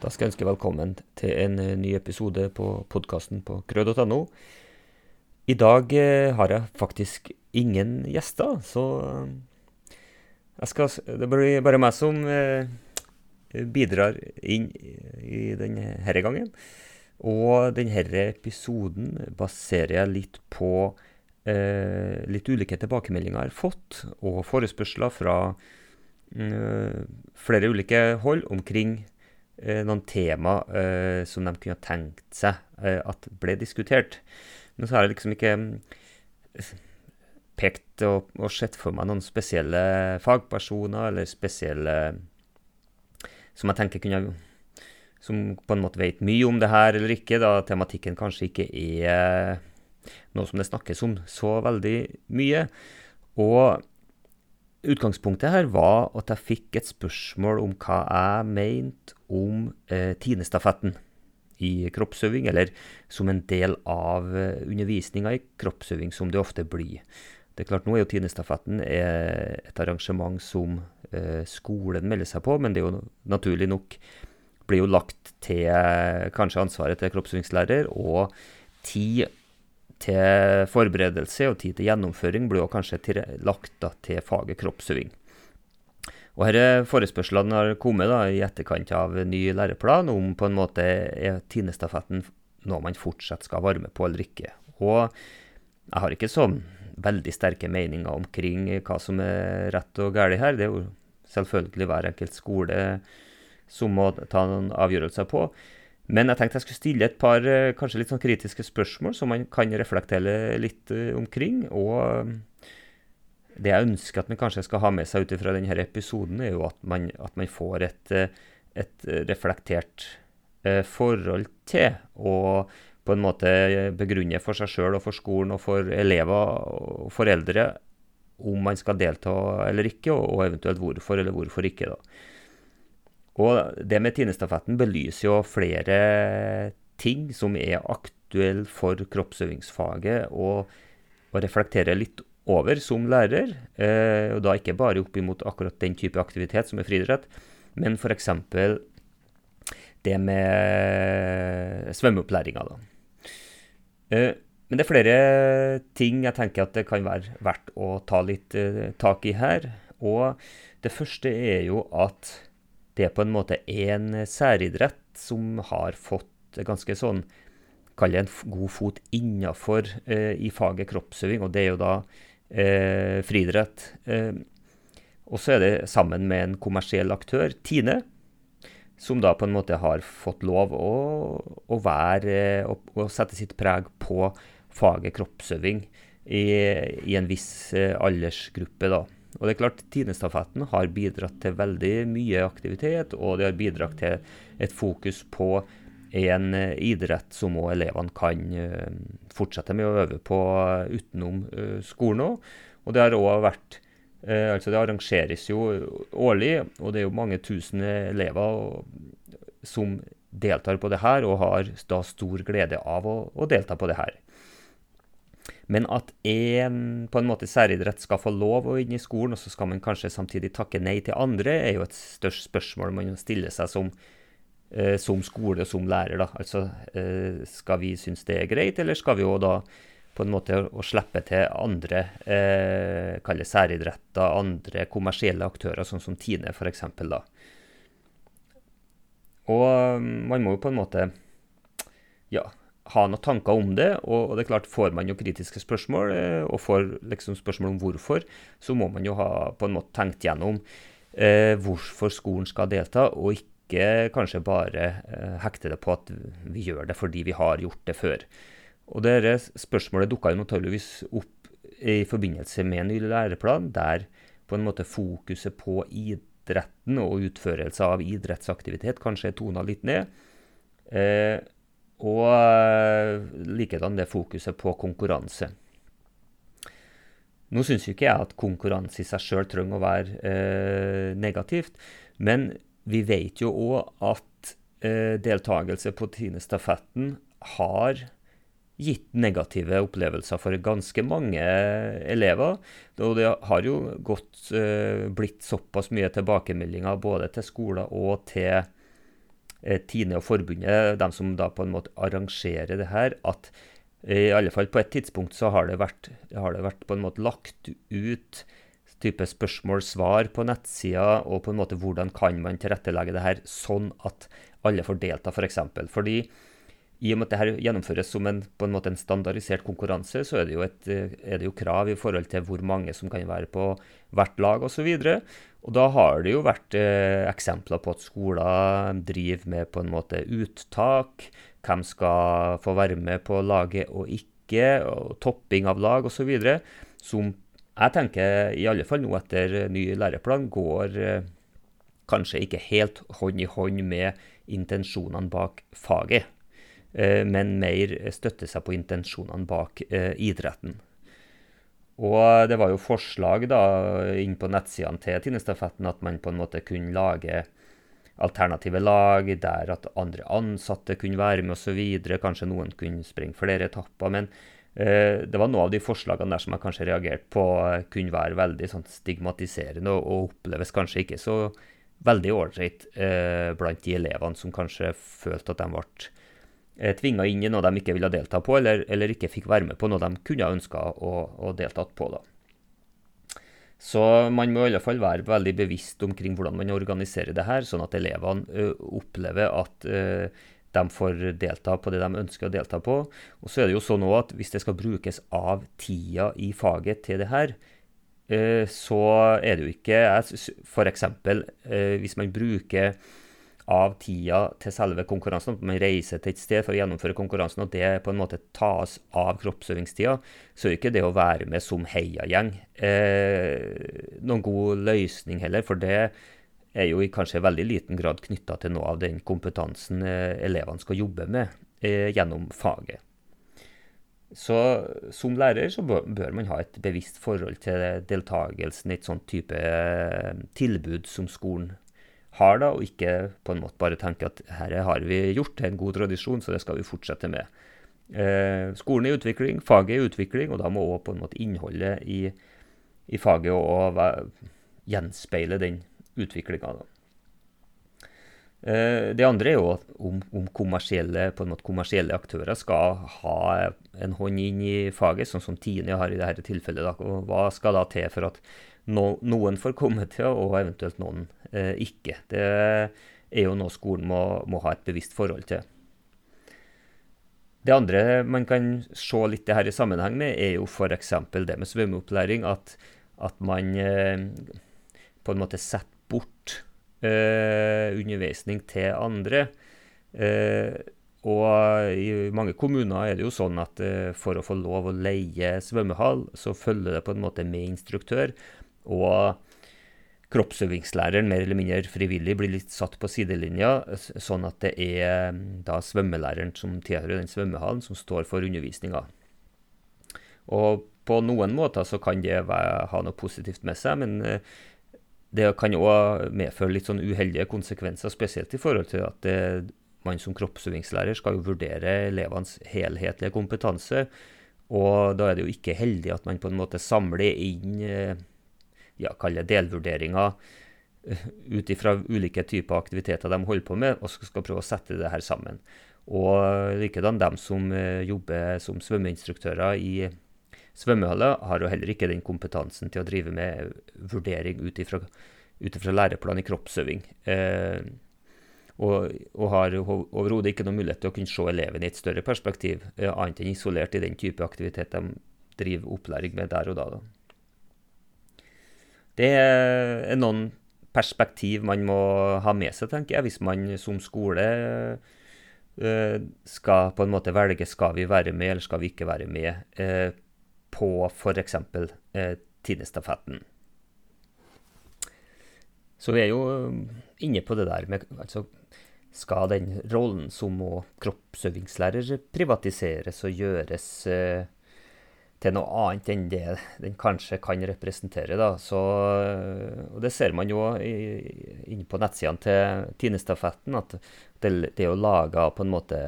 Da skal jeg ønske velkommen til en eh, ny episode på podkasten på krød.no. I dag eh, har jeg faktisk ingen gjester, så eh, skal, det blir bare meg som bidrar inn i denne gangen. Og denne episoden baserer jeg litt på eh, litt ulike tilbakemeldinger jeg har fått, og forespørsler fra eh, flere ulike hold omkring noen tema eh, som de kunne tenkt seg eh, at ble diskutert. Men så har jeg liksom ikke pekt og, og sett for meg noen spesielle fagpersoner eller spesielle som jeg tenker kunne Som på en måte vet mye om det her eller ikke, da tematikken kanskje ikke er noe som det snakkes om så veldig mye. Og Utgangspunktet her var at jeg fikk et spørsmål om hva jeg mente om eh, Tinestafetten i kroppsøving, eller som en del av eh, undervisninga i kroppsøving, som det ofte blir. Det er klart, Nå er jo Tinestafetten eh, et arrangement som eh, skolen melder seg på, men det er jo naturlig nok blir jo lagt til eh, kanskje ansvaret til kroppsøvingslærer, og tid til forberedelse og tid til gjennomføring blir også kanskje lagt da, til faget kroppsøving. Og her Forespørslene har kommet da, i etterkant av ny læreplan om på en måte er Tinestafetten noe man fortsatt skal være med på eller ikke. Og jeg har ikke så veldig sterke meninger omkring hva som er rett og galt her. Det er jo selvfølgelig hver enkelt skole som må ta noen avgjørelser på. Men jeg tenkte jeg skulle stille et par eh, kanskje litt sånn kritiske spørsmål som man kan reflektere litt uh, omkring. Og eh, det jeg ønsker at man kanskje skal ha med seg ut fra denne episoden, er jo at man, at man får et, et reflektert forhold til og på en måte begrunne for seg sjøl og for skolen og for elever og foreldre om man skal delta eller ikke, og eventuelt hvorfor eller hvorfor ikke. da. Og det med Tinestafetten belyser jo flere ting som er aktuelle for kroppsøvingsfaget, og, og reflekterer litt over som lærer. Eh, og da ikke bare opp imot akkurat den type aktivitet som er friidrett, men f.eks. det med svømmeopplæringa, da. Eh, men det er flere ting jeg tenker at det kan være verdt å ta litt eh, tak i her. Og det første er jo at det er på en måte en særidrett som har fått ganske sånn Kall det en god fot innafor eh, i faget kroppsøving, og det er jo da eh, friidrett. Eh, og så er det sammen med en kommersiell aktør, Tine, som da på en måte har fått lov å, å være å, sette sitt preg på faget kroppsøving i, i en viss eh, aldersgruppe, da. Og det er klart, Tinestafetten har bidratt til veldig mye aktivitet, og det har bidratt til et fokus på en eh, idrett som òg elevene kan uh, fortsette med å øve på utenom uh, skolen òg. Og det har òg vært Altså, det arrangeres jo årlig, og det er jo mange tusen elever som deltar på det her, og har da stor glede av å, å delta på det her. Men at én på en måte særidrett skal få lov å inn i skolen, og så skal man kanskje samtidig takke nei til andre, er jo et størst spørsmål man stiller seg som, eh, som skole og som lærer. Da. Altså, eh, skal vi synes det er greit, eller skal vi jo da på en måte å slippe til andre eh, kalle særidretter, andre kommersielle aktører, sånn som Tine f.eks. da. Og mm, man må jo på en måte ja, ha noen tanker om det. Og, det er klart, får man jo kritiske spørsmål, eh, og får liksom spørsmål om hvorfor, så må man jo ha på en måte tenkt gjennom eh, hvorfor skolen skal delta, og ikke kanskje bare eh, hekte det på at vi gjør det fordi vi har gjort det før. Og det spørsmålet dukka jo naturligvis opp i forbindelse med en ny læreplan, der på en måte fokuset på idretten og utførelse av idrettsaktivitet kanskje er tona litt ned. Eh, og uh, likedan det fokuset på konkurranse. Nå syns ikke jeg at konkurranse i seg sjøl trenger å være eh, negativt, men vi vet jo òg at eh, deltakelse på Tine-stafetten har gitt negative opplevelser for ganske mange elever. Og det har jo gått, blitt såpass mye tilbakemeldinger både til skoler og til eh, Tine og forbundet, de som da på en måte arrangerer det her, at i alle fall på et tidspunkt så har det vært, har det vært på en måte lagt ut type spørsmål-svar på nettsida, og på en måte hvordan kan man tilrettelegge det her sånn at alle får delta, f.eks. For eksempel. Fordi i og med at dette gjennomføres som en, på en måte en standardisert konkurranse, så er det, jo et, er det jo krav i forhold til hvor mange som kan være på hvert lag osv. Og, og da har det jo vært eh, eksempler på at skoler driver med på en måte uttak. Hvem skal få være med på laget og ikke, og topping av lag osv. Som jeg tenker, i alle fall nå etter ny læreplan, går eh, kanskje ikke helt hånd i hånd med intensjonene bak faget, eh, men mer støtte seg på intensjonene bak eh, idretten. Og det var jo forslag da inn på nettsidene til Tinnestafetten at man på en måte kunne lage alternative lag der at andre ansatte kunne være med osv. Kanskje noen kunne springe flere etapper. men Eh, det var noen av de forslagene der som jeg kanskje reagerte på eh, kunne være veldig sånn stigmatiserende og, og, oppleves kanskje ikke så veldig ålreit eh, blant de elevene som kanskje følte at de ble eh, tvinga inn i noe de ikke ville delta på, eller, eller ikke fikk være med på noe de kunne ønska å, å deltatt på. da. Så man må i alle fall være veldig bevisst omkring hvordan man organiserer det her, sånn at elevene ø, opplever at ø, de får delta på det de ønsker å delta på. Og så er det jo sånn at hvis det skal brukes av tida i faget til det her, eh, så er det jo ikke F.eks. Eh, hvis man bruker av tida til selve konkurransen, at man reiser til et sted for å gjennomføre konkurransen, og det på en måte tas av kroppsøvingstida, så er ikke det å være med som heiagjeng eh, noen god løsning heller. For det er jo i kanskje veldig liten grad knytta til noe av den kompetansen eh, elevene skal jobbe med eh, gjennom faget. Så som lærer så bør man ha et bevisst forhold til deltakelsen i et sånt type eh, tilbud som skolen har, da, og ikke på en måte bare tenke at her har vi gjort, det er en god tradisjon, så det skal vi fortsette med. Eh, skolen er i utvikling, faget er i utvikling, og da må òg måte innholdet i, i faget og, og gjenspeile den utviklinga. Eh, det andre er jo om, om kommersielle, kommersielle, aktører skal ha en hånd inn i faget, sånn som Tine har i dette tilfellet. Da. Hva skal da til for at no, noen får komme til, og eventuelt noen eh, ikke? Det er jo noe skolen må, må, ha et bevisst forhold til. Det andre man kan se litt det her i sammenheng med, er jo f.eks. det med svømmeopplæring. At, at man eh, på en måte setter bort eh, undervisning til andre. Eh, og i mange kommuner er det jo sånn at eh, for å få lov å leie svømmehall, så følger det på en måte med instruktør. Og kroppsøvingslæreren mer eller mindre frivillig blir litt satt på sidelinja, sånn at det er da svømmelæreren som tilhører den svømmehallen, som står for undervisninga. Og på noen måter så kan det være, ha noe positivt med seg, men det kan òg medføre litt sånn uheldige konsekvenser, spesielt i forhold til at det, man som kroppsøvingslærer skal jo vurdere elevenes helhetlige kompetanse. Og da er det jo ikke heldig at man på en måte samler inn eh, ja, delvurderinger eh, ut ifra ulike typer aktiviteter de holder på med, og skal prøve å sette det her sammen. Og likedan dem som eh, jobber som svømmeinstruktører i svømmehaller har jo heller ikke den kompetansen til å drive med vurdering ut ifra læreplan i kroppsøving. Eh, og, og, har overhodet ikke noen mulighet til å kunne se eleven i et større perspektiv, eh, annet enn isolert i den type aktivitet de driver opplæring med der og da. da. Det er noen perspektiv man må ha med seg, tenker jeg, hvis man som skole eh, skal på en måte velge skal vi være med eller skal vi ikke være med. Eh, på f.eks. Eh, Tidestafetten. Så vi er jo eh, inne på det der med altså, Skal den rollen som kroppsøvingslærer privatiseres og gjøres eh, til noe annet enn det den kanskje kan representere? da, så, og Det ser man jo inne på nettsidene til Tinestafetten, at det, det er jo laga på en måte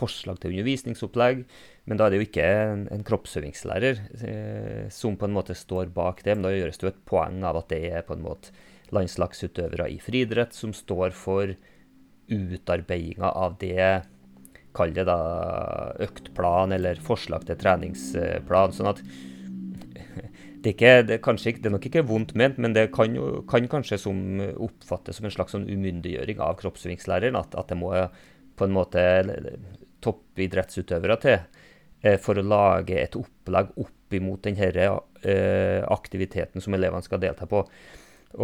forslag til undervisningsopplegg men da er det jo ikke en, en kroppsøvingslærer eh, som på en måte står bak det, men da gjøres det jo et poeng av at det er på en måte landslagsutøvere i friidrett som står for utarbeidinga av det Kall det da øktplan eller forslag til treningsplan. sånn at det er, ikke, det, er kanskje, det er, nok ikke vondt ment, men det kan, kan kanskje som oppfattes som en slags sånn umyndiggjøring av kroppsøvingslæreren. At, at, det må på en måte toppidrettsutøvere til eh, for å lage et opplegg opp imot denne eh, aktiviteten som elevene skal delta på.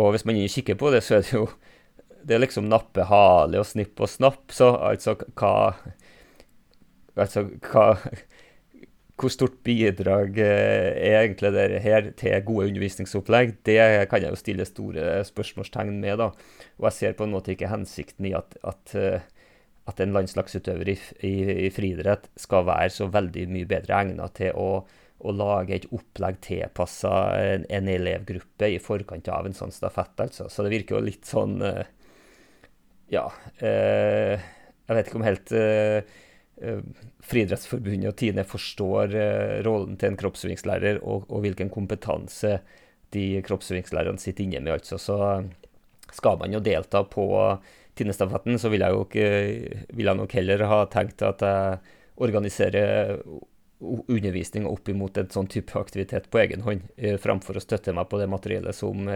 Og hvis man kikker på det, så er det jo det er liksom nappe hale og snipp og snapp. Så altså hva Altså hva hvor stort bidrag eh, er egentlig det her til gode undervisningsopplegg, det kan jeg jo stille store spørsmålstegn med. da. Og jeg ser på en måte ikke hensikten i at, at, eh, at en landslagsutøver i, i, i friidrett skal være så veldig mye bedre egnet til å, å lage et opplegg tilpassa en, en, elevgruppe i forkant av en sånn stafett. altså. Så det virker jo litt sånn eh, Ja. Jeg vet ikke om helt Eh, Friidrettsforbundet og Tine forstår eh, rollen til en kroppsøvingslærer og, og, hvilken kompetanse de kroppsøvingslærerne sitter inne med. altså. Så skal man jo delta på Tinestafetten, så vil jeg jo ikke, vil jeg nok heller ha tenkt at jeg organiserer undervisning opp imot en sånn type aktivitet på egen hånd, eh, framfor å støtte meg på det materiellet som,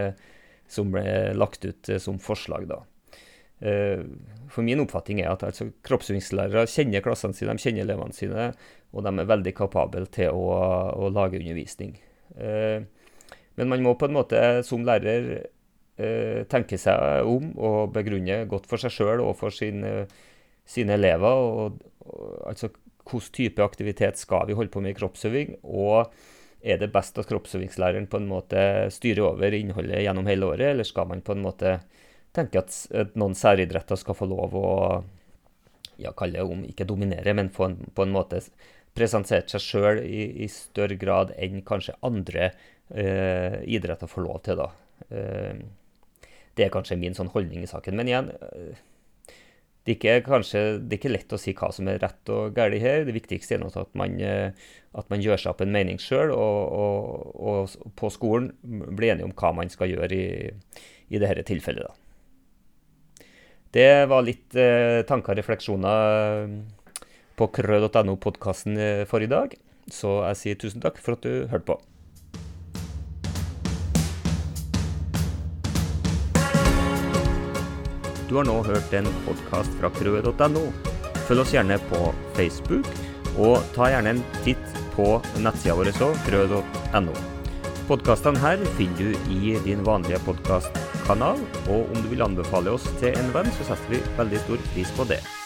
som ble lagt ut som forslag. da. Eh, for min oppfatning er at altså, kroppsøvingslærere kjenner klassene sine, de kjenner elevene sine, og de er veldig kapable til å, å lage undervisning. Eh, men man må på en måte som lærer eh, tenke seg om og begrunne godt for seg sjøl og for sine, sine elever. Og, og, altså hvilken type aktivitet skal vi holde på med i kroppsøving? Og er det best at kroppsøvingslæreren på en måte styrer over innholdet gjennom hele året, eller skal man på en måte tenker at, at noen særidretter skal få lov å ja, kalle det om ikke dominere, men få en, på en måte presentert seg sjøl i, i, større grad enn kanskje andre eh, idretter får lov til. da. Eh, det er kanskje min sånn holdning i saken. Men igjen, eh, det, er ikke, kanskje, det er ikke lett å si hva som er rett og galt her. Det viktigste er at man, eh, at man gjør seg opp en mening sjøl, og, og, og, på skolen blir enige om hva man skal gjøre i, i dette tilfellet. da. Det var litt eh, tanker og refleksjoner eh, på krø.no-podkasten eh, for i dag. Så jeg sier tusen takk for at du hørte på. Du har nå hørt en podkast fra krø.no. Følg oss gjerne på Facebook, og ta gjerne en titt på nettsida vår òg, krø.no. Podkastene her finner du i din vanlige podkastkanal, og om du vil anbefale oss til en venn, så setter vi veldig stor pris på det.